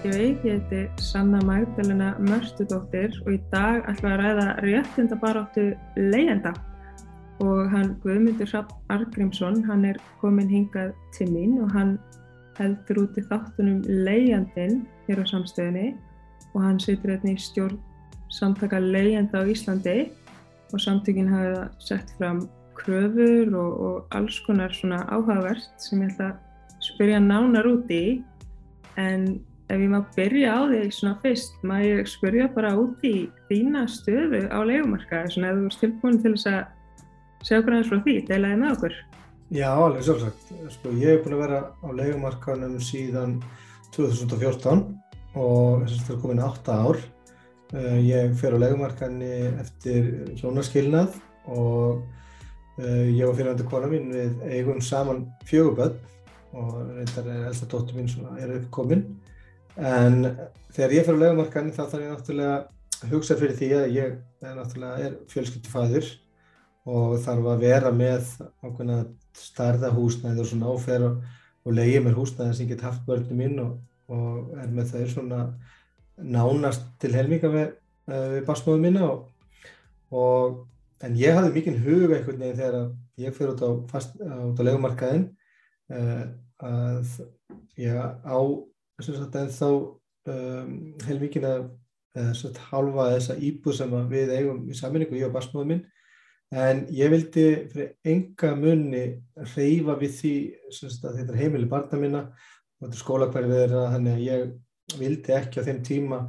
Reykjavík, ég heiti Sanna Magdalena Mörstudóttir og í dag ætlum að ræða réttindabaráttu leiðenda og hann Guðmundur Rapp Argrímsson, hann er komin hingað til mín og hann heldur út í þáttunum leiðandin hér á samstöðinni. Og hann situr hérna í stjórn samtaka leiðenda á Íslandi. Og samtökinn hafa sett fram kröfur og, og alls konar svona áhugavert sem ég ætla að spyrja nánar út í. En ef ég má byrja á því svona fyrst, má ég spyrja bara út í þína stöðu á leikumarkaði svona ef þú erst tilbúin til þess að segja okkur aðeins frá því, deilaði með okkur. Já, alveg sjálfsagt. Sko, ég hef búin að vera á leikumarkaðunum síðan 2014 og það er komin 8 ár. Ég fer á leikumarkaðinni eftir hjónaskilnað og ég og fyrirhandi kona mín við eigum saman fjöguböld og reyndar er elsta dóttur mín svona er uppkominn en þegar ég fer á legumarkaðin þá þarf ég náttúrulega að hugsa fyrir því að ég er náttúrulega fjölskyldufæður og þarf að vera með ákveðna starða húsnæði og svona áfer og, og leiði mér húsnæði sem ég get haft börnum mín og, og er með það svona nánast til helminga við, við basmóðum mína og, og en ég hafði mikinn hug einhvern veginn þegar ég fyrir út á, á legumarkaðin að ég á sagt, þá um, heilmikið að halva þessa íbúð sem við eigum í saminningu, ég og basmóðum minn en ég vildi fyrir enga munni reyfa við því þetta er heimili barna minna og þetta er skólakverfið þeirra þannig að ég vildi ekki á þeim tíma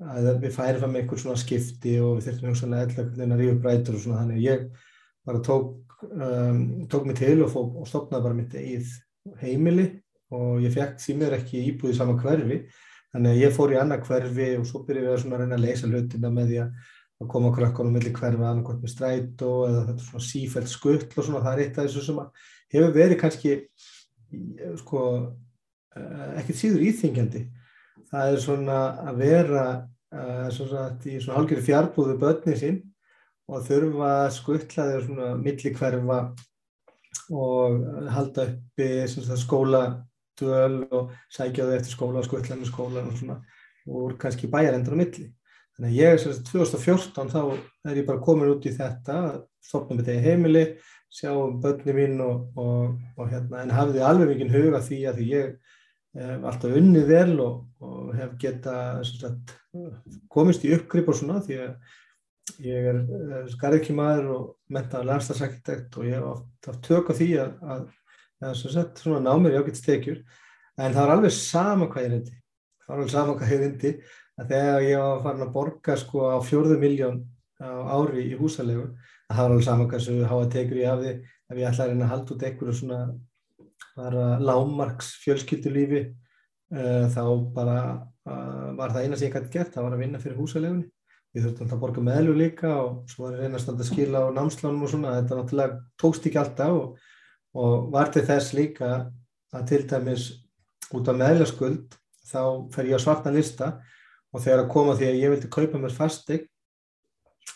að við færum fram einhvern svona skipti og við þurftum hugsanlega eða að rífa brætur og svona þannig að ég bara tók, um, tók mig til og, og stopnaði bara mitt eigið heimili og ég fekk því mér ekki íbúið í sama hverfi. Þannig að ég fór í annað hverfi og svo byrjuði ég að reyna að leysa hlutina með því að koma krökkunum millir hverfi annarkvæmt með strætó eða þetta svona sífælt skull og svona það er eitt af þessu sem hefur verið kannski sko ekkert síður íþingjandi það er svona að vera uh, svona í svona hálfgerði fjárbúðu börni sín og þurfa að skuttla þeir svona milli hverfa og halda uppi skóladöl og sækja þau eftir skóla og skuttla með skóla og svona og kannski bæjarendur á milli. Þannig að ég er svona 2014 þá er ég bara komin út í þetta, stopna með þetta í heimili, sjá börni mín og, og, og hérna en hafði alveg mikið huga því að því ég hef alltaf unnið vel og, og hef geta sagt, komist í uppgrip og svona því að ég er skarðkímaður og mentaður landslagsarkitekt og ég hef oft haft tök á því að, að, að sagt, svona ná mér í ágættistekjur en það var alveg sama hvað ég reyndi. Það var alveg sama hvað ég reyndi að þegar ég var farin að borga sko á fjörðu miljón á ári í húsalegu að það var alveg sama hvað sem háa tekur ég af því ef ég ætlaði að reyna að halda út ekkur og svona bara lámarks fjölskyldulífi uh, þá bara uh, var það eina sem ég gæti gert, það var að vinna fyrir húsalegunni við þurftum alltaf að borga meðlu líka og svo var ég reynast að skila á námslánum og svona, þetta náttúrulega tókst ekki alltaf og, og var til þess líka að til dæmis út af meðlaskuld þá fer ég á svartan lista. Og þegar að koma því að ég vildi kaupa mér fastegn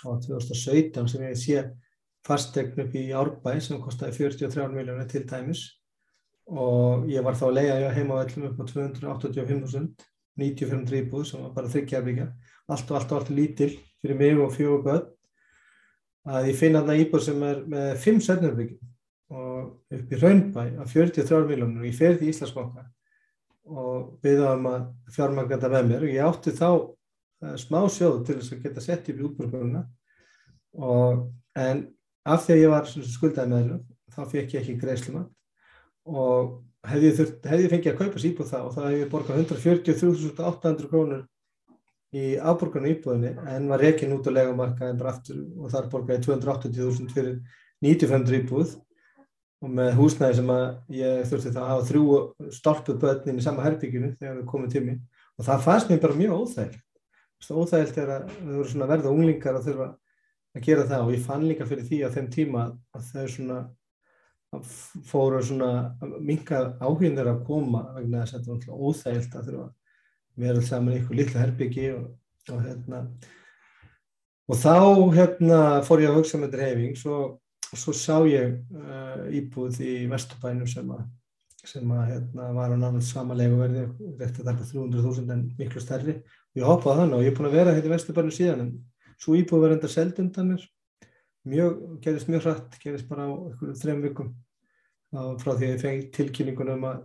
á 2017 sem ég sé fastegn upp í Árbæ sem kostiði 43 miljónir til dæmis. Og ég var þá að leiða heima á öllum upp á 285.000 95 íbúð sem var bara þryggjarbyggja allt og allt og allt lítil fyrir mig og fjóðu börn. Að ég finna þarna íbúð sem er með 5 sögnarbyggjum og upp í Raunbæ af 43 miljónur og ég fer því í Íslandsbanka og byggða um að fjármagna þetta með mér. Og ég átti þá uh, smá sjóð til þess að geta sett upp í útbúrgrunna og en af því að ég var skuldaði með þá fekk ég ekki greiðslumat. Og hefði ég, þurft, hefði ég fengið að kaupa síbúð það og það hefði ég borgað 143.800 krónur í afborgarnu íbúðinni en var rekin út á legamarkaðin bara aftur og þar borgaði 280.000 fyrir 95 íbúð og með húsnæði sem að ég þurfti það að hafa þrjú stálpuð börnin í sama herbygginu þegar við komum til mig og það fannst mér bara mjög óþægilt óþægilt er að við vorum svona verða unglingar að þurfa að gera það. Og ég fann líka fyrir því að þeim tíma að þau svona fóru svona minkað áhugin þeirra að koma vegna þess að þetta var óþægilt að þurfa að vera saman í ykkur litla herbyggi og, og hérna. Og þá hérna fór ég að hugsa með þetta reyfing svo, svo sá ég uh, íbúð í Vesturbænum sem að sem að hérna, var á náttúrulega sama leguverði rétt að taka 300.000 en miklu stærri. Og ég hoppaði þannig og ég er búin að vera hérna í Vesturbarnu síðan en svo íbúið var enda seld undan mér. Mjög, gerist mjög hratt gerist bara á einhverjum þrem vikum frá því að ég fengi tilkynningunum að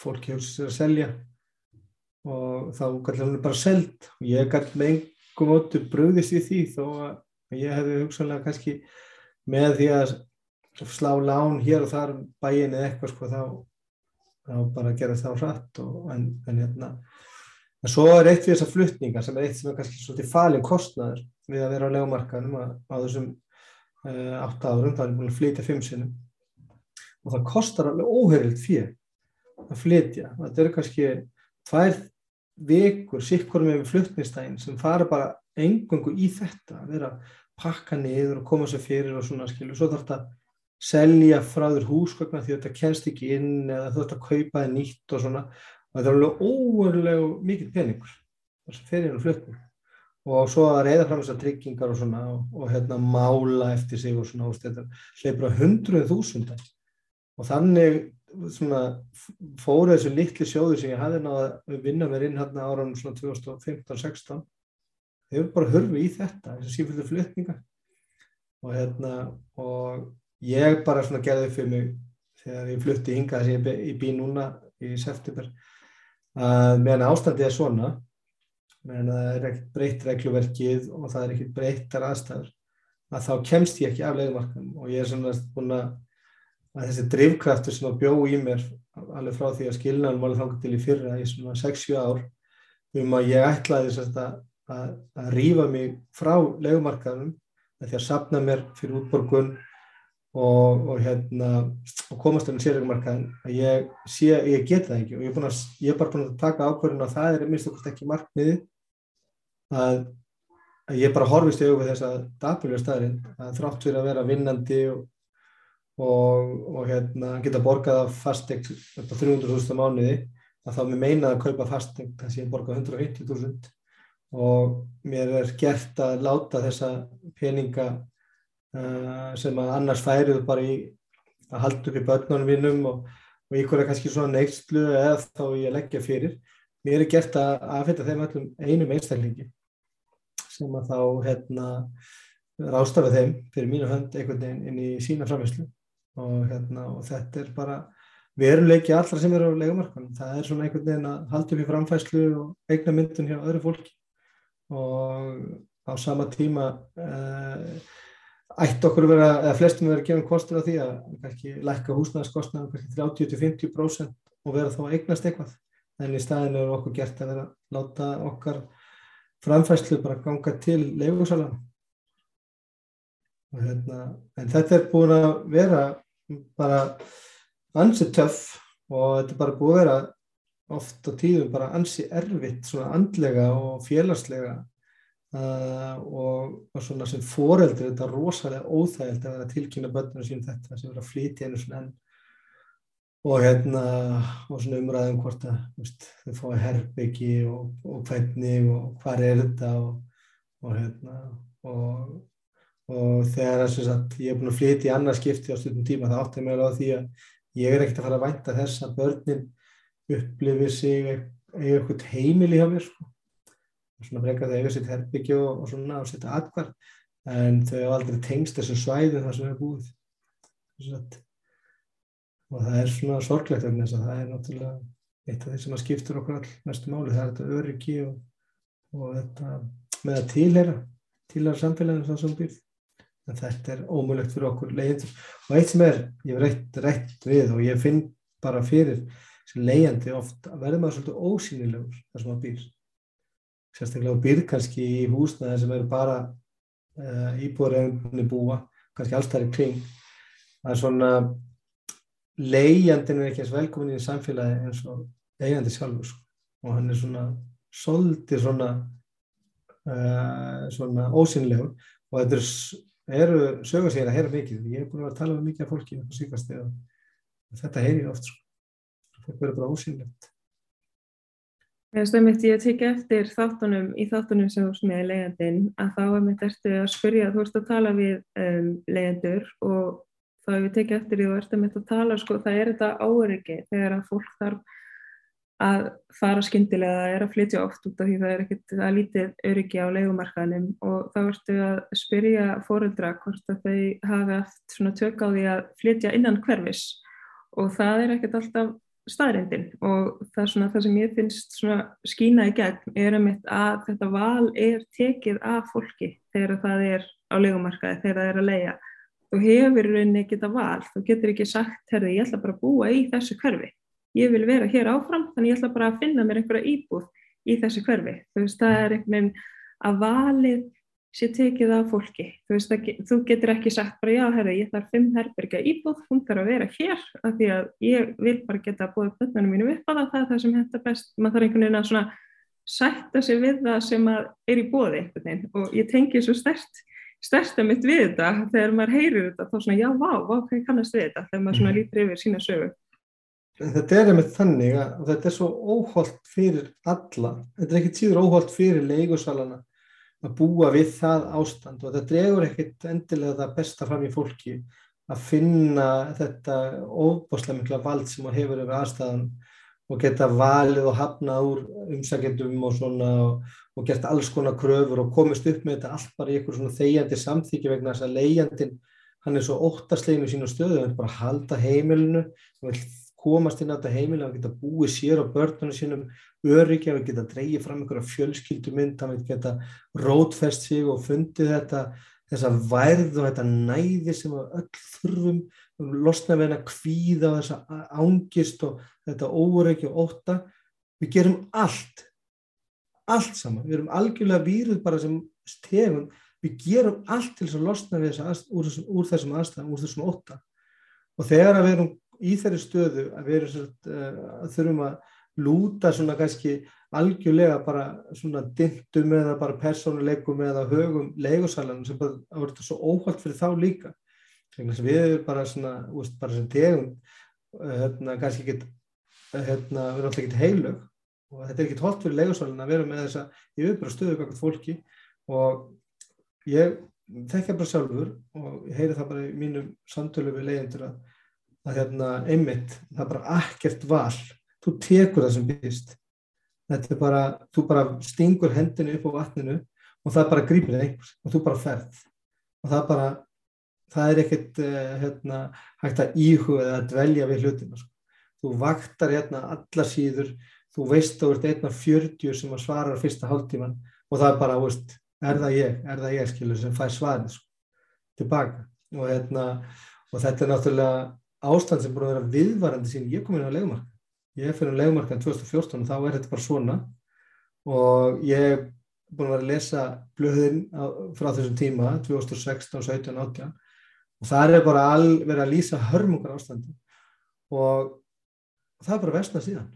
fólk hefur sér að selja. Og þá gæti hún bara seld. Og ég gæti með einhverjum óttu bröðist í því þó að ég hefði hugsanlega kannski með því að slá lán hér og þar um bæin eða eitthvað sko þá þá bara gera það hratt og, en, en hérna en svo er eitt við þessar fluttningar sem er eitt sem er kannski svolítið falin kostnaður við að vera á legumarkaðnum á, á þessum uh, átta árum, það er búin að flytja fimm sinum og það kostar alveg óheirilt fyrir að flytja, þetta eru kannski tvær vikur sikkur með fluttnistægin sem fara bara engungu í þetta að vera pakka niður og koma sér fyrir og svona skilu, svo þarf þetta selja frá þér húsgögna því þetta kennst ekki inn eða þú ætti að kaupa þið nýtt og svona. Og þetta er alveg óverulegu mikið peningur. Þess að fer hérna flutning og svo að reyða fram þessar tryggingar og svona og, og hérna mála eftir sig og svona og þetta hleypur á hundruð þúsunda og þannig svona fóru þessu litli sjóðu sem ég hafði náða að vinna mér inn hérna ára um svona 2015-16 eru bara hörfi í þetta þessu síföldu flutninga og hérna og ég bara svona gerði fyrir mig þegar ég flutti hingað sem ég, ég bý núna í september að meðan ástandið er svona meðan það er ekkert breytt regluverkið og það er ekkert breyttar aðstæður að þá kemst ég ekki af leiðmarkanum og ég er svona búin að þessi drivkraftur sem að bjó í mér alveg frá því að skilnaðum alveg þangað til í fyrra í svona 6-7 ár um að ég ætlaði að, að, að rýfa mig frá leiðmarkanum því að sapna mér fyrir útborgun og, og hérna og komast um sérleikumarkaðin að ég sé, ég get það ekki. Og ég er, að, ég er bara búin að taka ákvörðun og það er minnst okkur ekki markmiði að, að ég bara horfist auðvitað þess að dapilja staðurinn að þrátt fyrir að vera vinnandi og, og, hérna geta borgað af fastegn upp á 300.000 mánuði að þá mér meina að kaupa fastegn þess að ég borga 150.000 og mér er gert að láta þessa peninga uh, sem að annars færið bara í að halda upp í börnunum mínum og, og ykkur er kannski svona neykslu eða þá ég leggja fyrir. Mér er gert að aðfita þeim allum einum einstaklingi sem að þá hérna, rástafa þeim fyrir mínu hönd einhvern veginn inn í sína framherslu og, hérna, og þetta er bara veruleiki allra sem eru á legumarkanum. Það er svona einhvern veginn að halda upp í framfæslu og eigna myndun hjá öðru fólki og á sama tíma uh, ætti okkur að vera, eða flestum vera að gefa kostur á því að kannski lækka húsnæðaskostnaðum kannski 30-50% og vera þá að eignast eitthvað. En í staðinu er okkur gert að vera að láta okkar framfæslu bara ganga til leifursalan hérna, en þetta er búin að vera bara ansi töff og þetta er bara búin að vera oft á tíðum bara ansi erfitt svona andlega og félagslega Uh, og, og svona sem foreldri þetta er rosalega óþægilt að tilkynna börnum sín þetta sem vera að flytja einu svona enn. Og hérna og svona umræðum hvort að veist, þau fái herbyggi og, og hvernig og hvað er þetta og, og hérna og þegar sagt, ég er búin að flytja í annað skipti á stundum tíma það átti mig alveg á því að ég er ekkert að fara að vænta þess að börnin upplifir sig eða eitthvað heimil í mér sko. Svona frekar það eiga sitt herbyggju og, svona og setja atkvar en þau hafa aldrei tengst þessu svæði þar sem það er búið og það er svona sorglegt vegna þess að það er náttúrulega eitt af því sem að skiptur okkur all mestu máli. Það er þetta öryggi og, og þetta með að tilhera tilhera samfélaginu þannig sem býrð en þetta er ómulegt fyrir okkur leyendur og eitt sem er, ég hef reitt, reitt við og ég finn bara fyrir sem leyandi oft verða maður svolítið ósýnilegur þar sem maður býr sérstaklega byrð kannski í húsnaði sem eru bara uh, eh, íbúðaröfni búa, kannski allstæðir kring. Það er svona leiðjandin er ekki eins velkomin í samfélagi eins og leiðjandi sjálfur sko. og hann er svona svolítið svona, uh, svona ósynlegur og þetta er, eru sögur sér að heyra mikið. Ég hef búin að vera að tala um mikið af fólki og og þetta heyri oft sko. Þetta verður bara ósynlegt. Ég stömmit ég að tekja eftir þáttunum í þáttunum sem þú smiði leiðandinn að þá er mitt eftir að spyrja, þú ert að tala við um, leiðandur og þá hefur tekið eftir því og ertum þetta að tala sko, það er þetta áöryggi þegar að fólk þarf að fara skyndilega, það er að flytja oft út af því það er ekkert að lítið öryggi á leikumarkaðinum og þá ertu að spyrja fóreldra hvort að þau hafi haft svona tök á því að flytja innan hverfis og það er ekkert alltaf staðrindin og það svona það sem ég finnst skína í gegn er um að þetta val er tekið af fólki þegar það er á leikumarkaði, þegar það er að leia þú hefur rauninni ekki þetta val, þú getur ekki sagt, herði, ég ætla bara að búa í þessu hverfi. Ég vil vera hér áfram þannig ég ætla bara að finna mér einhverja íbúð í þessu hverfi, þú veist það er einhvern veginn að valið sé tekið af fólki, þú veist að þú getur ekki sagt bara já herri ég þarf fimm herberga íbúð, hún þarf að vera hér af því að ég vil bara geta að búa bönnunum mínum upp á það, það er það sem hendur best. Maður þarf einhvern veginn að svona sætta sig við það sem er í bóði og ég tengi svo stert stærsta mitt við þetta þegar maður heyrir þetta þá svona já, vá, vá, hvað kannast við þetta þegar maður svona mhm. lítur yfir sína sögu. Þetta er einmitt þannig að þetta er svo óholt fyrir alla. Þetta er ekkit síður óholt fyrir leigusalana að búa við það ástand. Og þetta dregur ekkit endilega það besta fram í fólki að finna þetta óbáslega mikla vald sem maður hefur yfir aðstæðan og geta valið og hafnað úr umsækjendum og svona og, og gert alls konar kröfur og komist upp með þetta allt bara í einhver svona þegjandi samþykji vegna þess að leigjandin hann er svo óttasleginu sín á stöðu, hann vil bara halda heimilinu, hann vil komast inn á þetta heimilu, hann geta búið sér og börnunum sínum hann vil geta dreyið fram einhverja fjölskyldumynd, vil geta rótfest sig og fundið þetta þessa værð og þetta næði sem við öll þurfum losna við henn að kvíða og þessa ángist og þetta óreiki og óta við gerum allt allt saman, við erum algjörlega víruð bara sem stegum við gerum allt til þess að losna við þessa úr, úr þessum aðstæðum, úr þessum óta og þegar að við erum í þeirri stöðu að við uh, að þurfum að lúta svona kannski algjörlega bara svona dindum eða bara persónuleikum eða högum leigusalanum sem bara að verða svo óhald fyrir þá líka. Við erum bara svona úst, bara sem tegum hérna, kannski ekki hérna, við erum alltaf ekki heilög og þetta er ekki tótt fyrir leigusalun að vera með þessa ég við bara stöðu kakað fólki. Og ég þekkja bara sjálfur og heyri það bara í mínum samtölu við leyendur að, að hérna, einmitt það er bara ekkert val. Þú tekur það sem býðist þetta er bara, þú bara stingur hendinu upp á vatninu og það bara grýpir einhvers og þú bara ferð. Og það bara, það er ekkert uh, hérna, hægt að íhuga eða að dvelja við hlutinu sko. þú vaktar hérna allar síður þú veist að þú ert einna 40 sem að svara fyrsta hálftíman og það er bara, veist, er það ég, er það ég skilur sem fær svarið sko, tilbaka. Og, hérna, og þetta er náttúrulega ástand sem búin að vera viðvarandi sín ég kom inn á legumarka ég fyrir um legumarkan 2014 og þá er þetta bara svona. Og ég er búin að vera að lesa blöðin frá þessum tíma 2016, 17, 18 og það er bara all, verið að lýsa hörmungar ástandi. Og það er bara vestna síðan.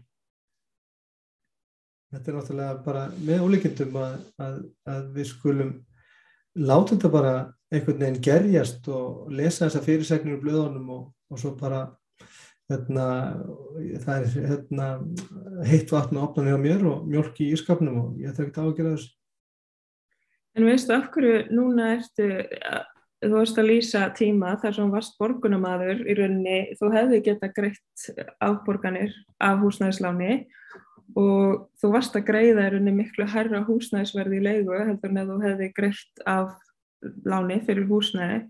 Þetta er náttúrulega bara með ólíkjendum að, að, að við skulum láta þetta bara einhvern veginn gerjast og lesa þessa fyrirsegnir í blöðunum og, og svo bara hérna, það er hérna, heitt vatn og opnaði á mér og mjölk í ískapnum og ég ætla ekki að gera þessu. En veistu af hverju núna ertu, þú varst að lýsa tíma þar sem varst borgunamaður í rauninni, þú hefði geta greitt afborganir af húsnæðisláni og þú varst að greiða í rauninni miklu herra húsnæðisverði í leigu heldur en að þú hefði greitt af láni fyrir húsnæði.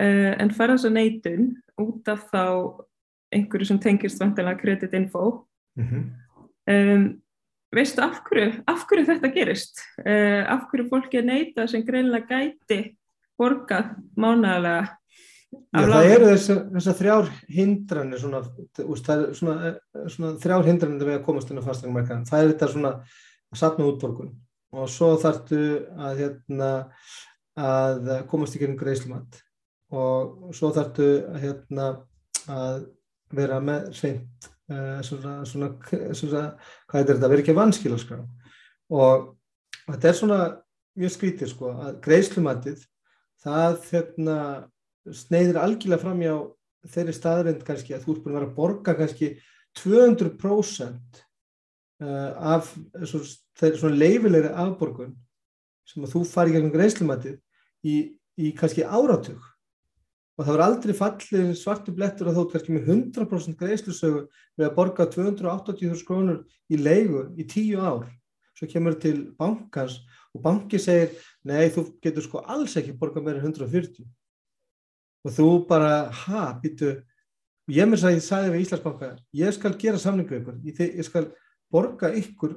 Uh, en þess að neitun út af þá einhverju sem tengist vantilega kreditinfo. Mm -hmm. um, veistu af hverju, af hverju þetta gerist? Uh, af hverju fólki er neyta sem greinlega gæti borgað mánagalega Já, það eru þessar þrjár hindranir svona, svona, svona þrjár hindranir við að komast inn á fastrækjumarkaðan það er þetta svona að sapna útborgun og svo þartu að hérna að komast í gegnum greiðslumat og svo þartu að hérna að vera með seint uh, svona, svona, svona, hvað er þetta, vera ekki vanskilaskrá og þetta er svona mjög skrítir sko að greiðslumatið það hérna sneiðir algjörlega fram hjá þeirri staðrind kannski að þú ert búin að vera að borga kannski 200% uh, af svona leifilegri afborgun sem að þú fari gegnum greiðslumatið í, í kannski áratug. Og það verður aldrei fallið svartu blettur að þótt kannski með 100% greiðslusögu við að borga 280.000 krónur í leigu í tíu ár. Svo kemur til bankans og banki segir, nei þú getur sko alls ekki borga meira 140 og þú bara, ha, býtu ég mér sagði, ég sagði við Íslandsbanka ég skal gera samlingu ykkur. Ég, ég skal borga ykkur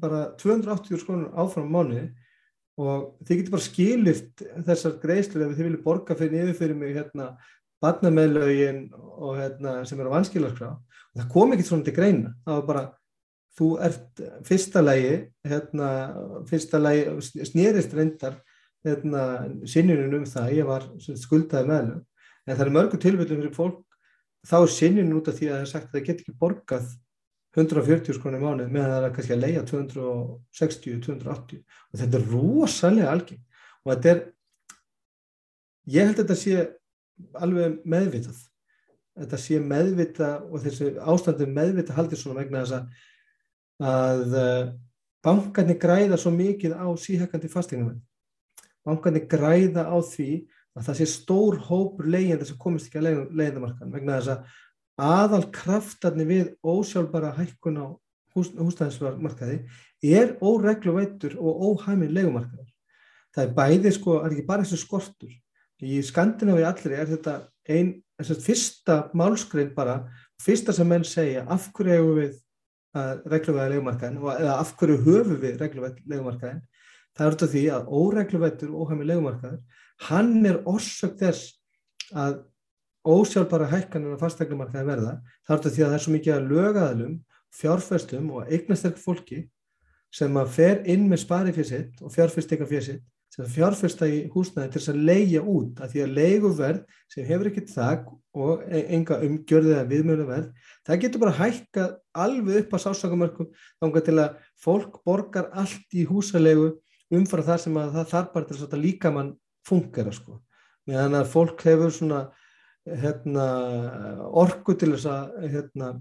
bara 280 krónur áfram mánuði og þið getur bara skilirt þessar greiðslur ef þið viljið borga fyrir niður fyrir mig hérna barnameðlaugin og hérna sem eru á vanskilarskrá og það kom ekki svona til greina. Það var bara, þú ert fyrsta lægi hérna, fyrsta lægi snýrist reyndar hérna, sinjunum um það, ég var skuldaði meðlum, en það er mörgu tilfellum fyrir fólk, þá er sinjunum út af því að það er sagt að það get ekki borgað 140 skroni mánuð meðan það er kannski að leia 260, 280 og þetta er rosalega algeng og þetta er ég held að þetta sé alveg meðvitað. Þetta sé meðvita og þessi ástandi meðvita haldir svona vegna þess að að eh, bankarnir græða svo mikið á síhækandi fastingarmenn bankarnir græða á því að það sé stór hópur leiðandi sem komist ekki að leiðandamarkan vegna þess að aðal kraftarnir við ósjálfbara hækkun á hús, húsnæðismarkaði er óregluvættur og óhæminn legumarkaðar. Það er bæði sko, það er ekki bara þessu skortur. Í Skandinavi allri er þetta einn, þess að fyrsta málskrein bara, fyrsta sem menn segja af hverju hefur við regluvæða legumarkaðin eða af hverju höfu við regluvætt legumarkaðin, það er þetta því að óregluvættur og óhæminn legumarkaðar, hann er orsök þess að ósjálfbara hækkanir á fastegnumarkaði verða. Þar er þetta því að það er svo mikið að lögaðalum, fjárfæstum og eignasterk fólki sem að fer inn með spari fyrir sitt og fjárfæstika fyrir sitt sem fjárfæsta í húsnæði til þess að leia út að því að leiguverð sem hefur ekkert þak og e- enga umgjörðið eða viðmjöluverð, það getur bara hækkað alveg upp á sásakamörkum þá til að fólk borgar allt í húsalegu umfara þar sem að það þarf bara til að líka mann fungera sko. Meðan að fólk hefur svona hérna, orku til þess að, hérna,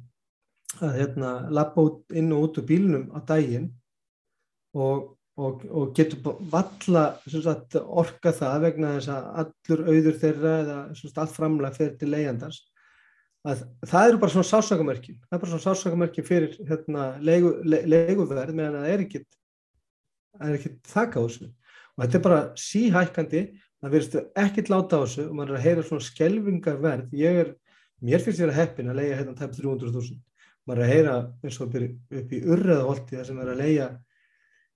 að hérna, lappa inn og út úr bílunum á daginn og, og, og getur valla sagt, orka það vegna þess að allur auður þeirra eða sagt, allt framlega fyrir til leiðandars að það eru bara svona sásakamörki það er bara svona sásakamörki fyrir hérna, leigu, le, leiguverð meðan það er ekkit það er ekkit þakka á þessu. Og þetta er bara síhækkandi. Það verðist ekkert láta á þessu og maður er að heyra svona skelvingarverð ég er, mér finnst ég að heppin að leia hérna tæp 300.000 maður er að heyra eins og upp í urraðaholti það sem er að leia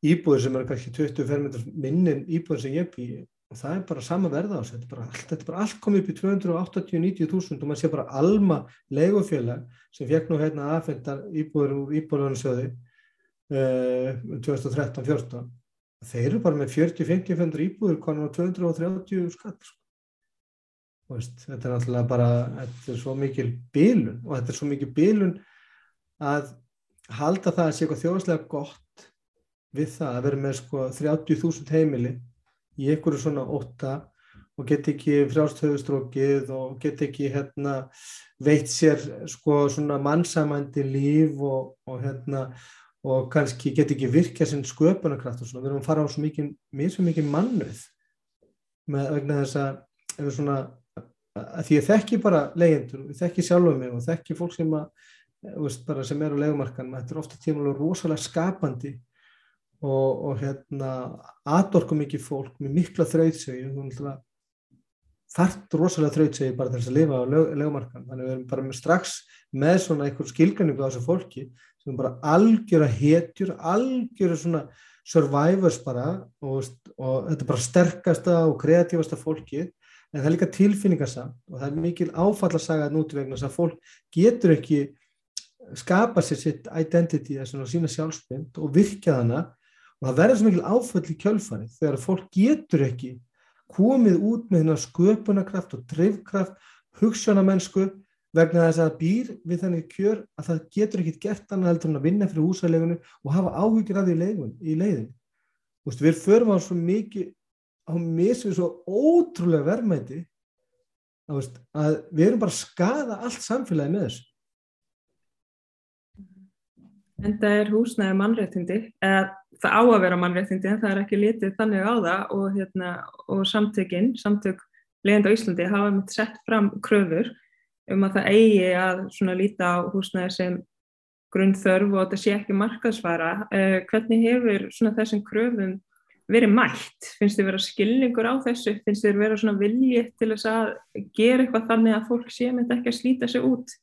íbúður sem er kannski 20 fermetrar minnin íbúður sem ég bý og það er bara sama verða á þessu. Þetta allt, er bara allt komið upp í 280-90.000 og maður sé bara alma legufélag sem fekk nú hérna aðfendar íbúður úr íbúðurnarsjóði uh, 2013-14 þeir eru bara með 40-50 íbúður konar á 230 skatt sko. þetta er náttúrulega bara þetta er svo mikil bílun og þetta er svo mikil bílun að halda það að sé eitthvað þjóðslega gott við það að vera með sko 30.000 heimili í einhverju svona óta og get ekki frjástöðustrókið og get ekki hérna veit sér sko svona mannsamandi líf og, og hérna og kannski get ekki virkja sinn sköpunarkraft og svona, við erum að fara á svo mikið, mjög svo mikið mannuð með vegna þess að, svona, að því ég þekki bara leyendur, ég þekki sjálfuð mig og þekki fólk sem að, veist, sem er á legumarkan, þetta er ofta tímulega rosalega skapandi og, og hérna aðdorku mikið fólk með mikla þrautsög þart rosalega þrautsög bara þess að lifa á legumarkan, þannig að við erum bara með strax með svona einhver skilgjarningu á þessu fólki sem bara algjör að hetjur, algjör svona survivors bara og, og þetta er bara sterkasta og kreatífasta fólki en það er líka tilfinningarsamt og það er mikil áfallasaga núti vegna þess að fólk getur ekki skapa sér sitt identity og sína sjálfsmynd og virkja hana. Og það verður svo mikil áfall í kjölfarið þegar fólk getur ekki komið út með sköpunarkraft og drivkraft, hugssjónamennsku vegna þess að býr við þannig kjör að það getur ekkit gert annað heldur en að vinna fyrir húsalegunum og hafa áhugir af því leiðin, í leiðin. Veist, við förum á svo mikið, á misvið svo ótrúlega verðmæti að, veist, að við erum bara að skada allt samfélagi með þessu. En það er húsnæði mannréttindi, eða það á að vera mannréttindi en það er ekki litið þannig á það og, hérna, og samtökinn, samtök leiðandi á Íslandi hafa mitt sett fram kröfur um að það eigi að svona líta á húsnæði sem grunnþörf og þetta sé ekki markaðsvara. Uh, hvernig hefur svona þessum kröfum verið mætt? Finnst þið vera skilningur á þessu? Finnst þið vera svona viljið til þess að gera eitthvað þannig að fólk sé myndi ekki að slíta sig út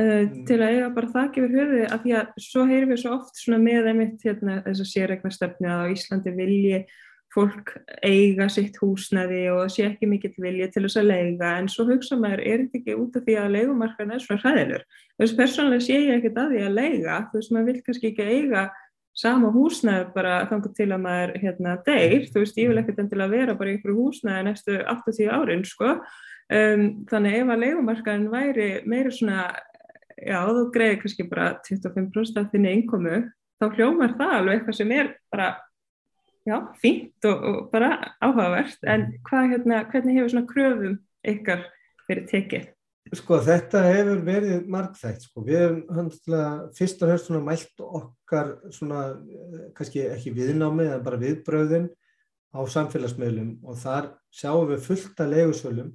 uh, til að eiga bara það gefur höfuði af því að svo heyrum við svo oft svona með einmitt hérna þess að sérregna stefni að á Íslandi vilji fólk eiga sitt húsnaði og sé ekki mikill vilja til þess að leiga en svo hugsa maður, er þetta ekki út af því að leigumarkaðin er svona hræðilur þú veist, persónulega sé ég ekkert að því að leiga þú veist, maður vil kannski ekki eiga sama húsnaði bara þannig til að maður hérna deyr, þú veist, ég vil ekkert enn til að vera bara í ykkur húsnaði næstu 80 árin, sko. Um, þannig ef að leigumarkaðin væri meira svona, já, þú greiði kannski bara 25% af þinni innkomu, þá hljómar það alveg eitthvað sem er bara já, fínt og, og bara áhugavert, en hvað, hérna, hvernig hefur svona kröfum ykkar verið tekið? Sko þetta hefur verið margþægt, sko, við hefum handilega fyrst og höfst svona mælt okkar svona, eh, kannski ekki viðnámi en bara viðbröðin á samfélagsmiðlum. Og þar sjáum við fullt af legusölum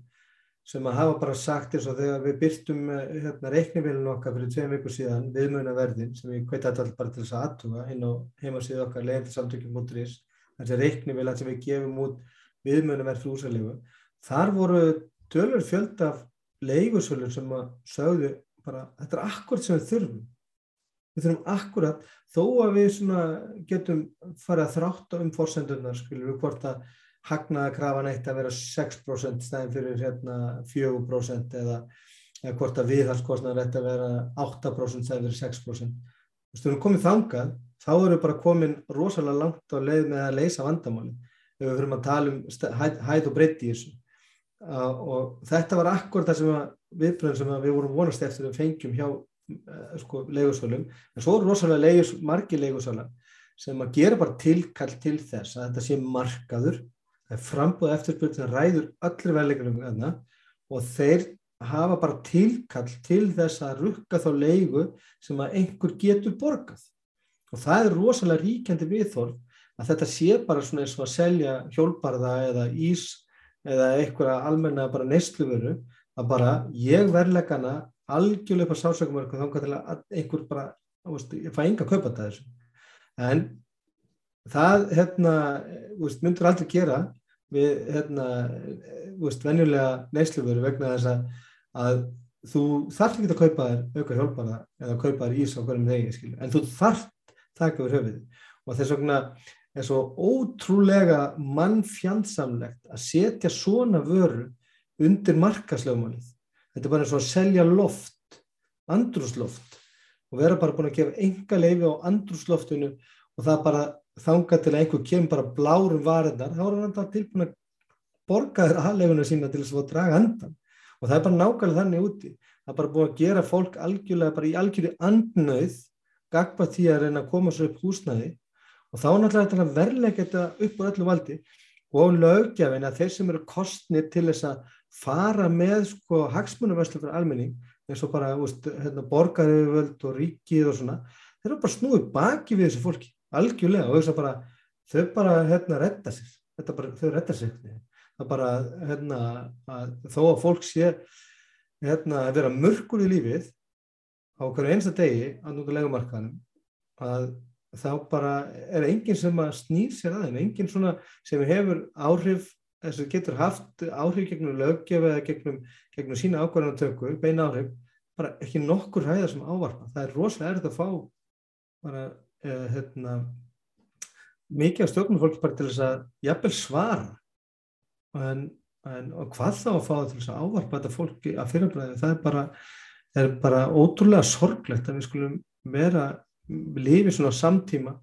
sem að hafa bara sagt eins og þegar við byrtum eh, hérna, reiknivélun okkar fyrir tveim vikur síðan viðmjönaverðin sem við hveit alltaf bara til þess að aðtuga inn á heimasíðu okkar legendarsamtökjum.is þessi reiknivél sem við gefum út viðmjönum er flúsalegu. Þar voru tölur fjöld af leigusölur sem að sögðu bara þetta er akkurat sem við þurfum. Við þurfum akkurat þó að við getum farið að þrátta um fórsendurnar skilur við hvort að hagnaða krafan eitt að vera 6% stæðin fyrir hérna 4% eða, eða hvort að viðhalskostnaðar eitt að vera 8% stæðin fyrir 6%. Þú veist, við erum komið þangað þá erum við bara komin rosalega langt á leið með að leysa vandamáli ef við fyrir að tala um hæð, hæð og breytti í þessu. Uh, og þetta var akkur það sem viðbröðum sem við vorum vonast eftir að fengjum hjá uh, sko, leigursvölum en svo eru rosalega leigus, margi leigursvöla sem að gera bara tilkall til þess að þetta sé markaður. Það er frambúð eftirspurning sem ræður allir velleikunum og þeir hafa bara tilkall til þess að rukka þá leigu sem að einhver getur borgað. Og það er rosalega ríkjandi viðþorf að þetta sé bara svona eins og að selja hjólparða eða ís eða einhverja almenna bara neysluveru að bara ég verðlegana algjörlega upp á sásökumörku þá kannski að einhver bara veist, ég fæ enga að kaupa þetta þessu. En það hérna veist, myndur aldrei gera við hérna veist, venjulega neysluveru vegna þess að, að þú þarf ekki að kaupa þér auka hjálpara eða kaupa þér ís á hverjum þegi en þú þarf taka yfir höfuð og þess vegna er svo ótrúlega mannfjandsamlegt að setja svona vöru undir markaslöfumálið. Þetta er bara eins og að selja loft, andrúsloft og vera bara búin að gefa enga leifi á andrúsloftinu og það bara þanga til að einhver kemur bara blárum varinnar, þá er hann alltaf tilbúin að borga þér aðleifinu sína til þess að draga andan og það er bara nákvæmlega þannig úti. Það er bara búin að gera fólk algjörlega bara í algjörði andnauð gagpa því að reyna að koma svo upp húsnæði. Og þá náttúrulega þetta verðlega geta upp á öllu valdi. Og lögjafin að þeir sem eru kostnir til þess að fara með sko hagsmunumvæslu fyrir almenning eins og bara hérna, borgaröfuvöld og ríkið og svona þeir eru bara snúið baki við þessu fólki algjörlega og að bara þau bara hérna retta sér. Bara, þau retta sér það bara hérna að þó að fólk sé hérna að vera mörgur í lífið á hverju einsta degi að núta legumarkaðanum að þá bara er enginn sem að snýr sér aðeins, enginn svona sem hefur áhrif, þess að getur haft áhrif gegnum löggefi eða gegnum, gegnum sína ákvarðanatöku, beina áhrif, bara ekki nokkur hæða sem ávarpa. Það er rosalega erfitt að fá bara, eh, hérna, mikið af stjórnumfólki bara til þess að jafnvel svara. En, en hvað þá að fá það til þess að ávarpa þetta fólki að fyrirbræði, það er bara er bara ótrúlega sorglegt að við skulum vera lifið svona samtíma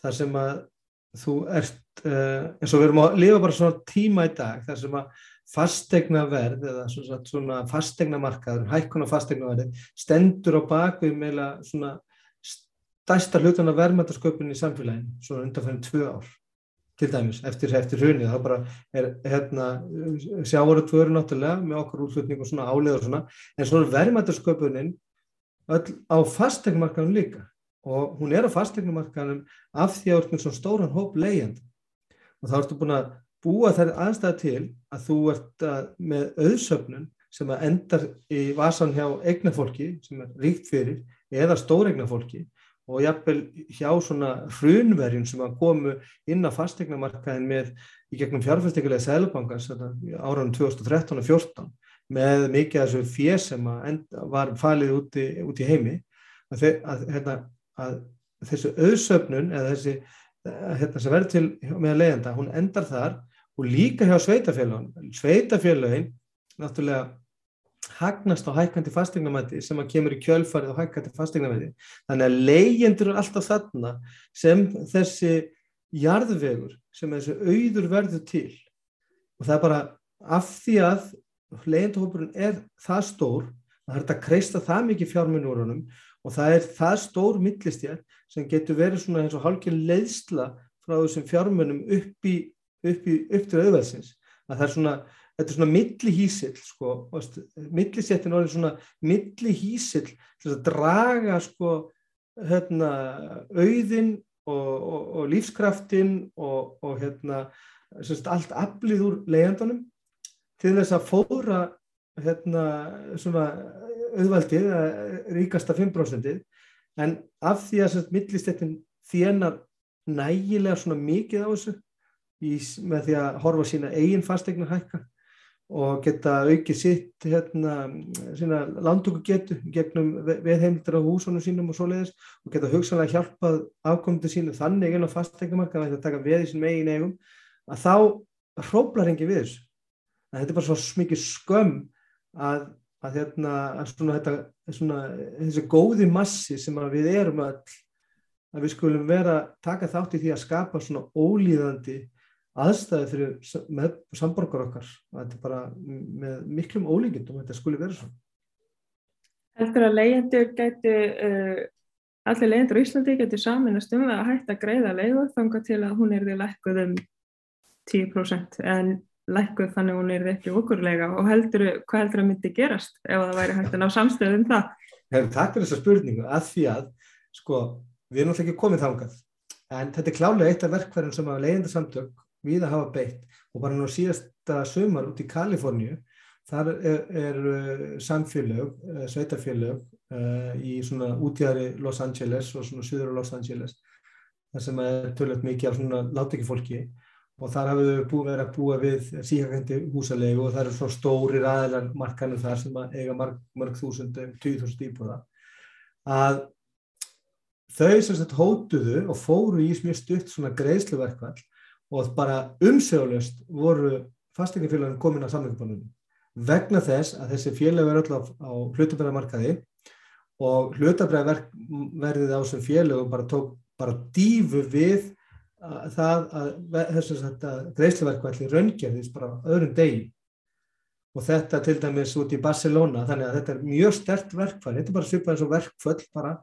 þar sem að þú ert uh, eins og við erum að lifa bara svona tíma í dag þar sem að fastegna verð eða svona, svona fastegna markaður, hækkuna fastegna verði stendur á bakvið meila svona stærsta hlutan af verðmættasköpunni í samfélaginu svona undanfæðin tvö ár til dæmis eftir, eftir hrunið, þá bara er hérna, sjávarutvöru náttúrulega með okkur útflutning og svona álega og svona, en svona verðmættasköpunin öll á fastegnumarkanum líka. Og hún er á fastegnumarkanum af því að það er svona stóran hóp leiðand og þá ertu búin að búa þær aðstæða til að þú ert að, með auðsöfnun sem að endar í vasan hjá eignafólki sem er ríkt fyrir eða stóreignafólki og jafnvel hjá svona hrunverjum sem að komu inn á fastegnamarkaðin með í gegnum fjárfæstingulega sælubankans áraðum 2013 og 2014 með mikið af þessu fér sem var falið út í, út í heimi að, að, hérna, að þessu auðsöfnun eða þessi hérna, sem verður til með leiðanda, hún endar þar og líka hjá sveitafélagin sveitafélagin náttúrulega hagnast á hækkandi fastegnamæti sem að kemur í kjölfarið á hækkandi fastegnamæti þannig að leyendur er alltaf þarna sem þessi jarðvegur sem þessi auður verður til. Og það er bara af því að leyendahópurinn er það stór það er þetta að kreista það mikið honum og það er það stór millistjær sem getur verið svona eins og hálkið leiðsla frá þessum fjármunum upp í upp, í, upp til auðvelsins að það er svona, þetta er svona millihísill sko, millisettin er svona millihísill til að draga sko hérna auðin og, og, og lífskraftin og, og hérna semst, allt aflið úr leiðandunum til þess að fóra hérna svona auðvaldið, ríkasta 5% en af því að millistettin þjenar nægilega svona mikið á þessu í, með því að horfa sína eigin fastegna hækka og geta aukið sitt hérna, landtöku getu gegnum veðheimildar á húsunum sínum og svoleiðis og geta hugsanlega hjálpað afkomandi sínu þannig en á fastegnumarka að taka veð í sínum eigin eigum að þá hróplar hengi við þessu. Þetta er bara svo mikið skömm að að, hérna, að svona, þetta, svona, þessi góði massi sem við erum all að við skulum vera taka þátt í því að skapa svona ólíðandi aðstæði fyrir með samborgar okkar þetta er bara með miklum ólíkindum þetta skuli vera svona Heldur að leyendur gæti uh, allir leyendur í Íslandi getur saminast um að hætta að greiða leiðu þanga til að hún er því lækkuð um 10% en lækkuð þannig hún er ekki okkurlega og heldur, hvað heldur að myndi gerast ef það væri hægt að ná samstöðum það? Hefur takk fyrir þessa spurningu að því að sko, við erum alltaf ekki komið þángað en þetta er klálega eitt af verkverðin sem að leiðindarsamtök við að hafa beitt. Og bara nú síðasta sömar út í Kaliforníu þar er, er uh, samfélög, uh, sveitarfélög uh, í svona útjæðri Los Angeles og svona söður á Los Angeles þar sem er tölvöld mikið af svona látekki fólki og þar hafið við búið verið að búa við síkakandi húsalegu og það eru svona stórir aðlar markanum þar sem eiga marg, þúsundum, tíu þúsund íbúða. Að þau sem sagt hótuðu og fóru í mjög stutt svona greiðsluverkvall og bara umsögulegst voru fastegnafélagin komin að samlingubanunum vegna þess að þessi félag verður alltaf á hlutabræðamarkaði og hlutabræðaverðið á þessum félagum bara tók bara dífu við það að þess að greiðsluverkvalli raungerðist bara öðrum degi. Og þetta til dæmis út í Barcelona þannig að þetta er mjög stert verkfall þetta er bara svipað eins og verkfall bara,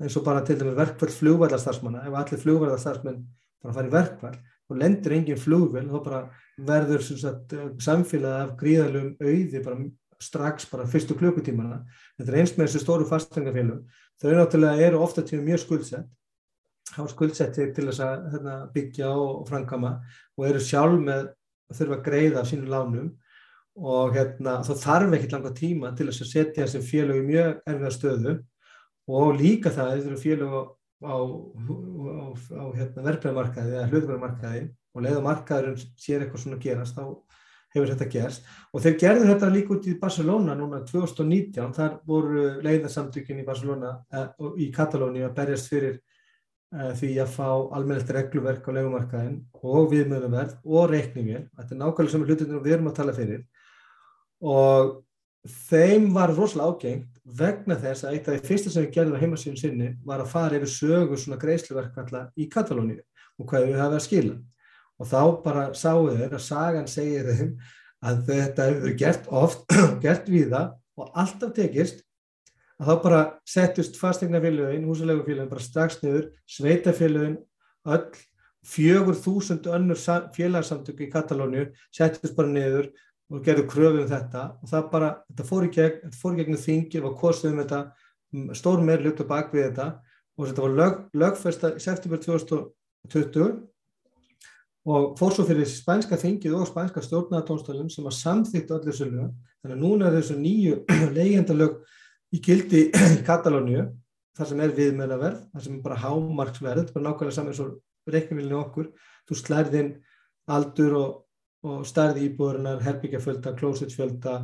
eins og bara til dæmis verkfall flugvæðarstarfsmanna ef allir flugvæðarstarfsmenn bara farið verkfall og lendir engin flugvel þá bara verður sagt, samfélagið af gríðalum auði bara strax bara fyrstu klukkutímana. Þetta er eins með þessu stóru fastengafélum þau náttúrulega eru ofta tíma mjög skuldsett. Hafa skuldsettir til þess að hérna, byggja og framkama og eru sjálf með að þurfa að greiða af sínum lánum. Og hérna, þá þarf ekki langa tíma til þess að setja þessi félög í mjög erfiða stöðu. Og líka það þetta eru félög á, á, á, hérna, verbreyðmarkaði eða hlutverðmarkaði og leiða markaðurinn sér eitthvað svona gerast þá hefur þetta gerst. Og þeir gerðu þetta líka út í Barcelona núna 2019 þar voru leiðarsamtökin í Barcelona eh, í Katalóni að berjast fyrir Eh, því að fá almennilegt regluverk á legumarkaðin og viðmjöðunverð og reikningin, þetta er nákvæmlega sem hlutunum við erum að tala fyrir. Og þeim var rosalega ágengt vegna þess að eitt af því fyrsta sem við gerðum á heimasíðun sinni var að fara yfir sögu svona greiðsluverk alltaf í Katalóníu og hvað við hafum að skila. Og þá bara sáu þeir að sagan segir þeim að þetta hefur gert oft, gert við það og alltaf tekist að þá bara settust fastegnafélögin, húsalegufélögin bara strax niður, sveitafélögin öll, fjögur þúsund önnur félagsamtök í Katalóniu settust bara niður og gerðu kröfu um þetta og það bara, þetta fór í gegn, þetta fór í gegnum þingir, var kostið um þetta, stór meir lukt og bak við þetta og þetta var lög, lögfesta í september 2020 og fór svo fyrir spænska þingið og spænska stjórnatónstælum sem að samþýtt öllu sölu þannig að núna er þessu nýju legendalög í gildi í Katalóniu þar sem er viðmennaverð, þar sem er bara hámarksverð, bara nákvæmlega saman eins og reiknumilinu okkur, þú slærð inn aldur og, og stærði íbúðurinnar, herbyggjarfjölda, klósitsfjölda,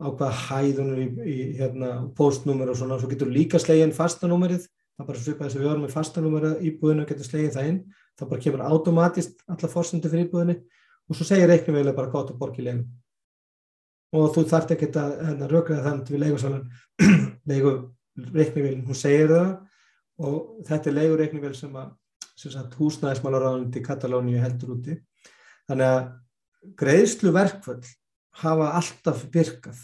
á hvaða hæðunum í, í hérna, postnúmer og svona, svo getur líka slegin fastanúmerið, það er bara svipað þess að við varum með fastanúmerið íbúðinu og getur slegin það inn, það bara kemur automatist alla fórsendu fyrir íbúðinu og svo segir reiknumilinu bara gátt og borgilegu og þú þarft ekki að hérna, rökraða þannig við leigusalan. Leigu reikningvélin, hún segir það. Og þetta er leigureikningvél sem að húsnæðismálaráðandi í Katalóníu heldur úti. Þannig að greiðslu verkvöld hafa alltaf virkað.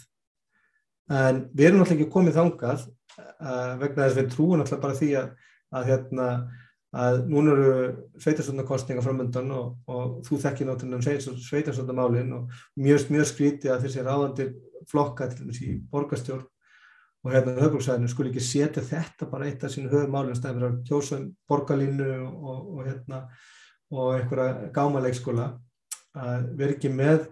En við erum alltaf ekki komið þangað uh, vegna þess að við trúum alltaf bara því að, að hérna að núna eru sveitarstofnarkostninga framöndan og, og þú þekkir náttúrulega um sveitarstofnarmálin og mjög, mjög skríti að þessi ráðandir flokka til þessi borgastjórn og hérna höfbruksæðinu skul ekki setja þetta bara eitt af sínu höfumálum stæðir að kjósa um borgarlínu og, og hérna og einhverja gámaleikskóla að vera ekki með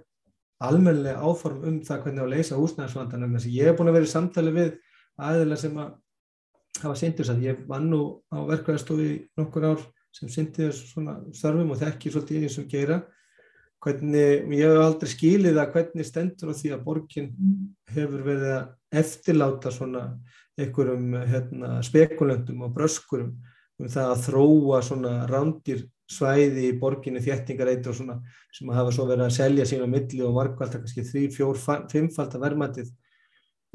almennilega áform um það hvernig að leysa húsnæðarsvandan en þess að ég hef búin að vera í samtali við aðeins sem að hafa syndir þess að ég vann nú á verkvæðastofi nokkur ár sem syndir svona starfum og þekki svolítið eins og gera. Hvernig, ég hef aldrei skilið að hvernig stendur á því að borgin hefur verið að eftirláta svona einhverjum hérna, spekulöndum og bröskurum um það að þróa svona rándir svæði í borginni þéttingareitur og svona sem að hafa svo verið að selja sín á milli og margvalda kannski þrý, fjór, fimmfald að verðmættið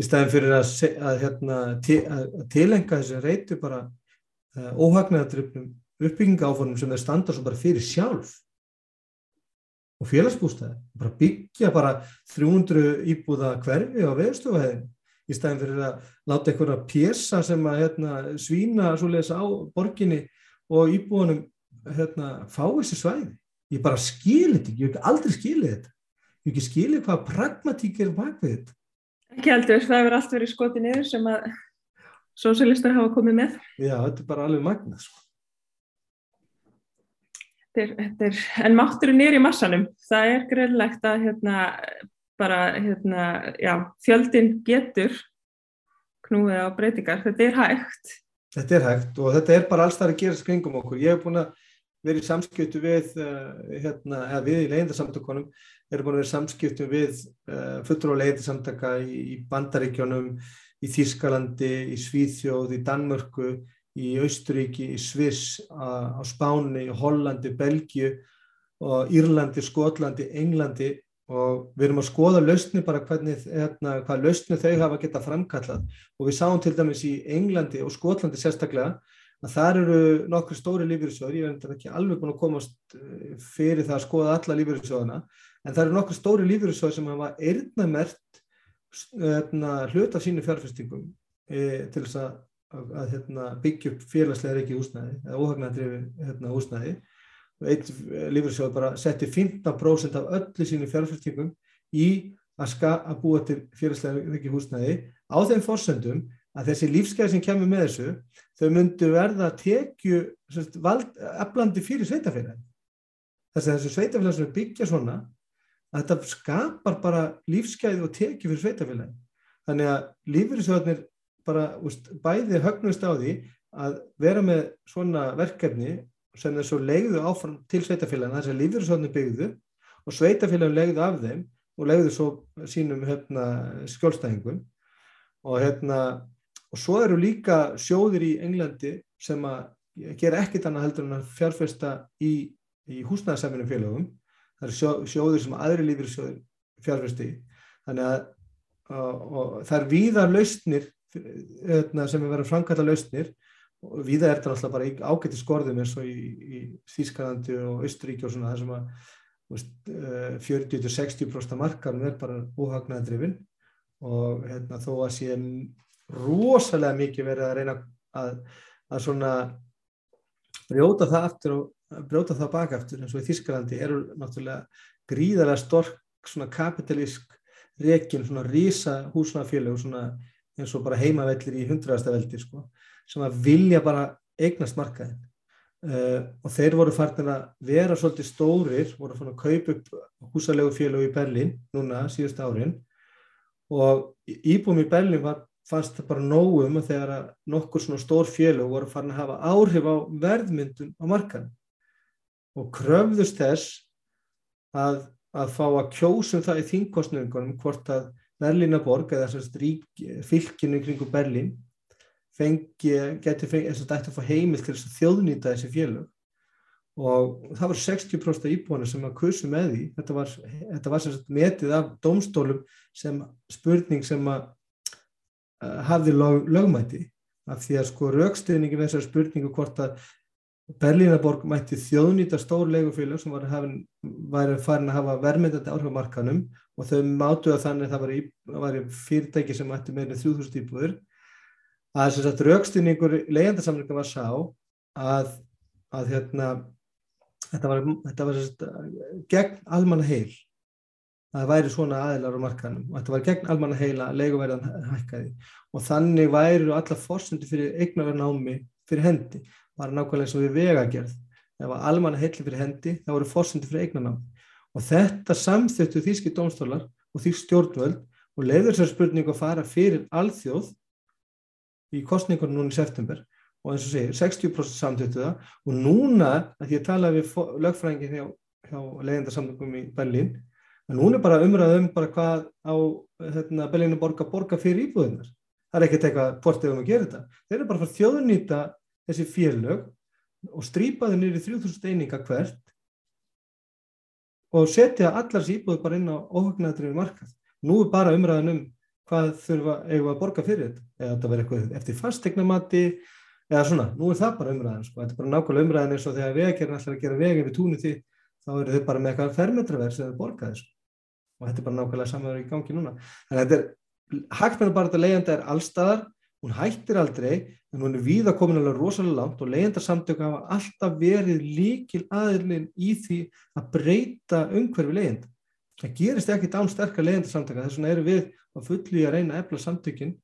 í staðin fyrir að, að, hérna, til, að tilenga þessi reitu bara uh, óhagnaðatröfnum uppbygginga áformum sem þeir standa svo bara fyrir sjálf. Og félagsbústæði, bara byggja bara 300 íbúða hverfi á veðstofaheðin í staðin fyrir að láta einhverja pjessa sem að hérna, svína svoleiðis á borginni og íbúðunum hérna, fá þessi svæði. Ég bara skilir þetta, ég hef ekki aldrei skilið þetta. Ég hef ekki skilið hvað pragmatík er bakvið þetta. Ekki heldur, það hefur allt verið skotið niður sem að sósialistar hafa komið með. Já, þetta er bara alveg magnað sko. En mátturinn er í massanum. Það er greinlegt að hérna, bara, hérna, já, fjöldin getur knúið á breytingar. Þetta er hægt. Þetta er hægt og þetta er bara alls þar að gera skringum okkur. Ég hef búin að vera í samskiptu við, uh, hérna, eða við í leyendasamtökunum, erum búin að vera samskiptu við uh, fullur á leyendasamtaka í, Bandaríkjónum, í Þískalandi, í Svíþjóð, í Danmörku, í Austuríki, í Sviss, á Spáni, í Hollandi, Belgiu og Írlandi, Skotlandi, Englandi. Og við erum að skoða lausni bara hvernig, hérna, hvað lausni þau hafa geta framkallað. Og við sáum til dæmis í Englandi og Skotlandi sérstaklega að þar eru nokkru stóri lífyrirsjóður, ég er ekki alveg búin að komast eh, fyrir það að skoða alla lífyrirsjóðuna, en það eru nokkru stóri lífyrirsjóður sem hafa eirnamert hérna, hluta sínu fjárfestingum e, til þess að að, að hérna, byggja upp félagslega reiki húsnæði eða óhagnadrifi hérna, húsnæði. Og eitt lífriðsjóð bara setti 15% af öllu sínu fjárfæstingum í að, að búa til félagslega reiki húsnæði á þeim fórsöndum að þessi lífsgæði sem kemur með þessu þau myndu verða að tekju eflandi fyrir sveitafélagi þess að þessu sveitafélagi sem byggja svona að þetta skapar bara lífsgæði og tekju fyrir sveitafélagi þannig að lífriðsjóðnir bara úst, bæði högnust á því að vera með svona verkefni sem þessu leiðu áfram til sveitafélagina þess að lífyrirsvöldinu byggðu og sveitafélaginu leiðu af þeim og leiðu svo sínum hérna, skjólstæðingum. Og hérna og svo eru líka sjóðir í Englandi sem að gera ekkit annað heldur en að fjárfesta í, í húsnæðarsaminu félagum það eru sjó, sjóðir sem aðri lífyrirsjóðir fjárfesti þannig að og, og það er víðar lausnir Hérna, sem er verið að framkalla lausnir. Og viða er þetta alltaf bara ágætti skorðum eins og í, í Þýskalandi og Östuríki og svona það sem að 40-60% markarum er bara óhagnaðandrifin og hérna, þó að sé rosalega mikið verið að reyna að, að svona brjóta það aftur og brjóta það baka aftur eins og í Þýskalandi eru náttúrulega gríðarlega stork svona kapitalísk rekin svona rísa húsnafélag svona eins og bara heimavellir í hundraðasta veldi sko, sem að vilja bara eignast markaðin uh, og þeir voru farin að vera svolítið stórir, voru farin að kaupa upp húsalegu félög í Berlín núna síðust árin. Og íbúum í Berlín var, fannst það bara nógum að þegar að nokkur svona stór félög voru farin að hafa áhrif á verðmyndun á markan og kröfðust þess að, að fá að kjósum það í þingkostningunum hvort að Berlínaborg eða fylginu kringu Berlín fengi, geti fengið þess að þetta fá heimil til þess að þjóðnýta þessi félög. Og það var 60% af íbúinu sem að kursu með því. Þetta var, þetta var metið af domstólum sem spurning sem að hafði lög, lögmæti. Af því að sko raukstuðningi með þessari spurningu hvort að Berlínaborg mætti þjóðnýta stór leigufélag sem var að farin að hafa vermiðandi áhrifamarkanum og þau mátu að þannig að það var, í, var fyrirtæki sem mætti meirinn 3000 íbúður að þess að raukstuðningur leigandarsamlinga var sá að, að hérna, þetta var, þetta var sagt, gegn almanna heil að það væri svona aðilar á markanum og þetta var gegn almanna heila að leiguverðan hækkaði. Og þannig væri alla fórsendu fyrir eignarverðnámi fyrir hendi. Var nákvæmlega eins og við vegagerð. Ef að almanna heilli fyrir hendi þá voru fórsendu fyrir eignarnámi. Og þetta samþjöttu þýski dómstólar og þýsk stjórnvöld og leiður sér spurningu að fara fyrir alþjóð í kostningunum núna í september. Og eins og segir 60% samþjöttu það. Og núna að ég tala við lögfræðingin hjá, hjá leiðindarsamtökum í Berlín en núna er bara umræðum bara hvað á hérna, Berlínu borga borga fyrir íbúðunar það er ekkert eitthvað hvort ef við um gera þetta. Þeir eru bara fyrir þjóðnýta þessi félög og strýpa þau nýri 3000 eininga hvert og setja allar þessi íbúðu bara inn á óhugnaðrið markað. Nú er bara umræðan um hvað þurfa eigu að borga fyrir þetta. Eða þetta verður eitthvað eftir fastegnamati eða svona, nú er það bara umræðan sko. þetta er bara nákvæmlega umræðan eins og þegar vegarinn ætlar að gera vegi við túnum því þá eru þau bara með eitthvað fermetraverð sem þau borga þessu og þetta er bara nákvæmlega samverður í gangi núna. Þannig að þetta er hægt með bara þetta leiðanda er allstaðar hún hættir aldrei en hún er víða komin alveg rosalega langt og leyendarsamtök hafa alltaf verið líkil aðilinn í því að breyta umhverfi leyend. Það gerist ekki án sterkar leyendarsamtöka þess vegna eru við að fulli að reyna að efla samtökin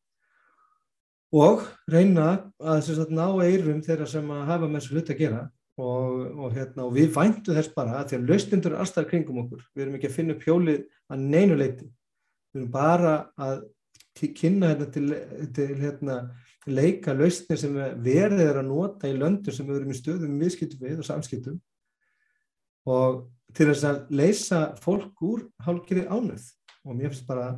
og reyna að sagt, ná eirum þeirra sem að hafa með þessu hlut að gera og, og, hérna, og við væntu þess bara að því að lausnindur er alltaf kringum okkur. Við erum ekki að finna pjólið að neinu leiti. Við erum bara að kynna hérna til, til hérna, leika lausnir sem verðið er að nota í löndur sem við erum í stöðum viðskiptum við og samskiptum og til þess að leysa fólk úr hálfgerði ánöð og mér finnst bara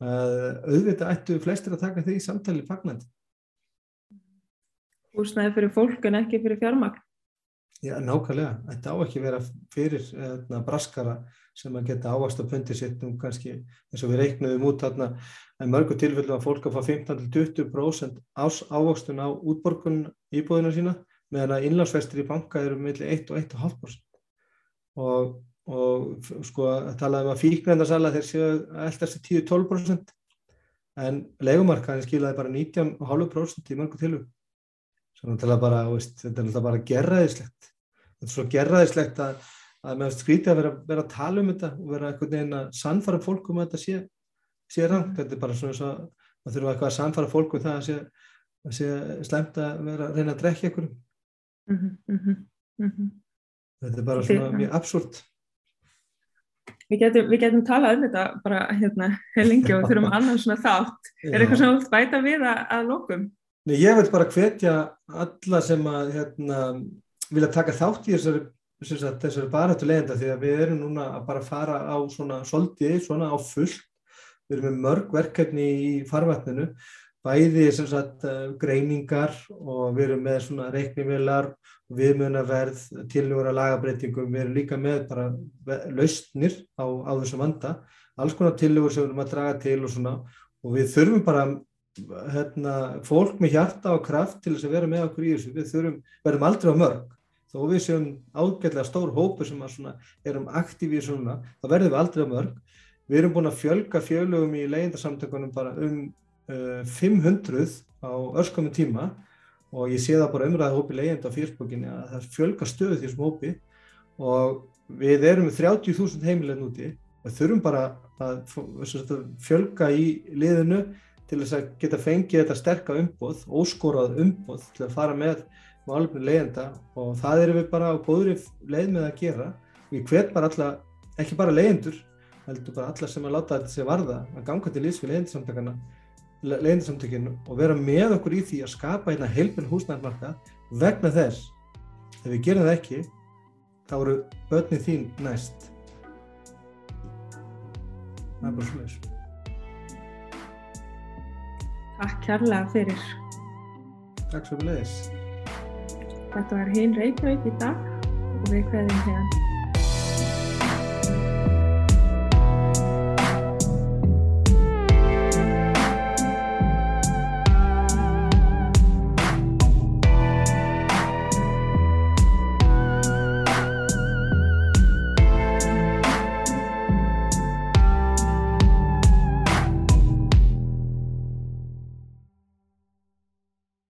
að auðvitað ættu flestir að taka því samtali fagnandi. Húsnæði fyrir fólk en ekki fyrir fjármagn? Já, nákvæmlega. Þetta á ekki vera fyrir eðna, braskara sem að geta ávast að pundi sitt um kannski eins og við reiknum út þarna. En mörgu tilfellu að fólk að fá 15-20% ávastun á útborgun íbúðina sína meðan að innlánsvestir í banka eru millir 1 og 1,5% og, og sko að tala um að fíknendarsala þeir séu alltaf 10-12% en legumarkaðin skilaði bara 19,5% í mörgu tilfellu er bara, veist, þetta er bara gerraðislegt þetta er svo gerraðislegt að að meðan skrítið að vera, vera að tala um þetta og vera eitthvað neina að sannfara fólk um að þetta sé, sé rangt, þetta er bara svona svo að þurfa eitthvað að sannfara fólk um það að sé, að sé slemt að vera að reyna að drekja ykkur mm -hmm, mm -hmm. þetta er bara svona mjög absúrt. Við getum, við getum talað um þetta bara hérna lengi og þurfum annars svona þátt. Er eitthvað sem þú bæta við að, að lókum? Nei, ég vil bara hvetja alla sem að hérna, vilja taka þátt í þessari þessari barhættu leiðenda því að við erum núna að bara fara á svona soldi, svona á fullt. Við erum með mörg verkefni í farvatninu bæði sagt, eh, greiningar og við erum með svona reiknivelar viðmjönaverð, tilnúra lagabreitingum, við erum líka með bara lausnir á, á þessum vanda. Alls konar tilnúra sem við erum að draga til og svona. Og við þurfum bara hérna, fólk með hjarta og kraft til þess að vera með okkur í þessu, við þurfum, verðum aldrei á mörg þó við séum ágætlega stór hópu sem erum aktífi í svona, þá verðum við aldrei mörg. Við erum búin að fjölga fjölugum í leyendarsamtökunum bara um uh, 500 á örskomum tíma og ég sé það bara umræða hópi leyenda á fyrstbókinni að það fjölga stöðu því sem hópi og við erum með 30.000 heimilegn úti og þurfum bara að fjölga í liðinu til þess að geta fengið þetta sterka umboð, óskorað umboð til að fara með málefni leiðenda og það erum við bara á góðri leið með að gera. Við hvet bara alla, ekki bara leiðendur, heldur bara alla sem að láta þetta sig varða að ganga til lýs við leiðendarsamtökana leiðinsamtökinu og vera með okkur í því að skapa hérna heilbjörn húsnæðarmarka vegna þess ef við gerum það ekki þá eru börnin þín næst. Það er bara slúðis Takk kærlega fyrir. Takk svo fyrir leiðis Þetta var hinn Reykjavík í dag og við hverjum hérna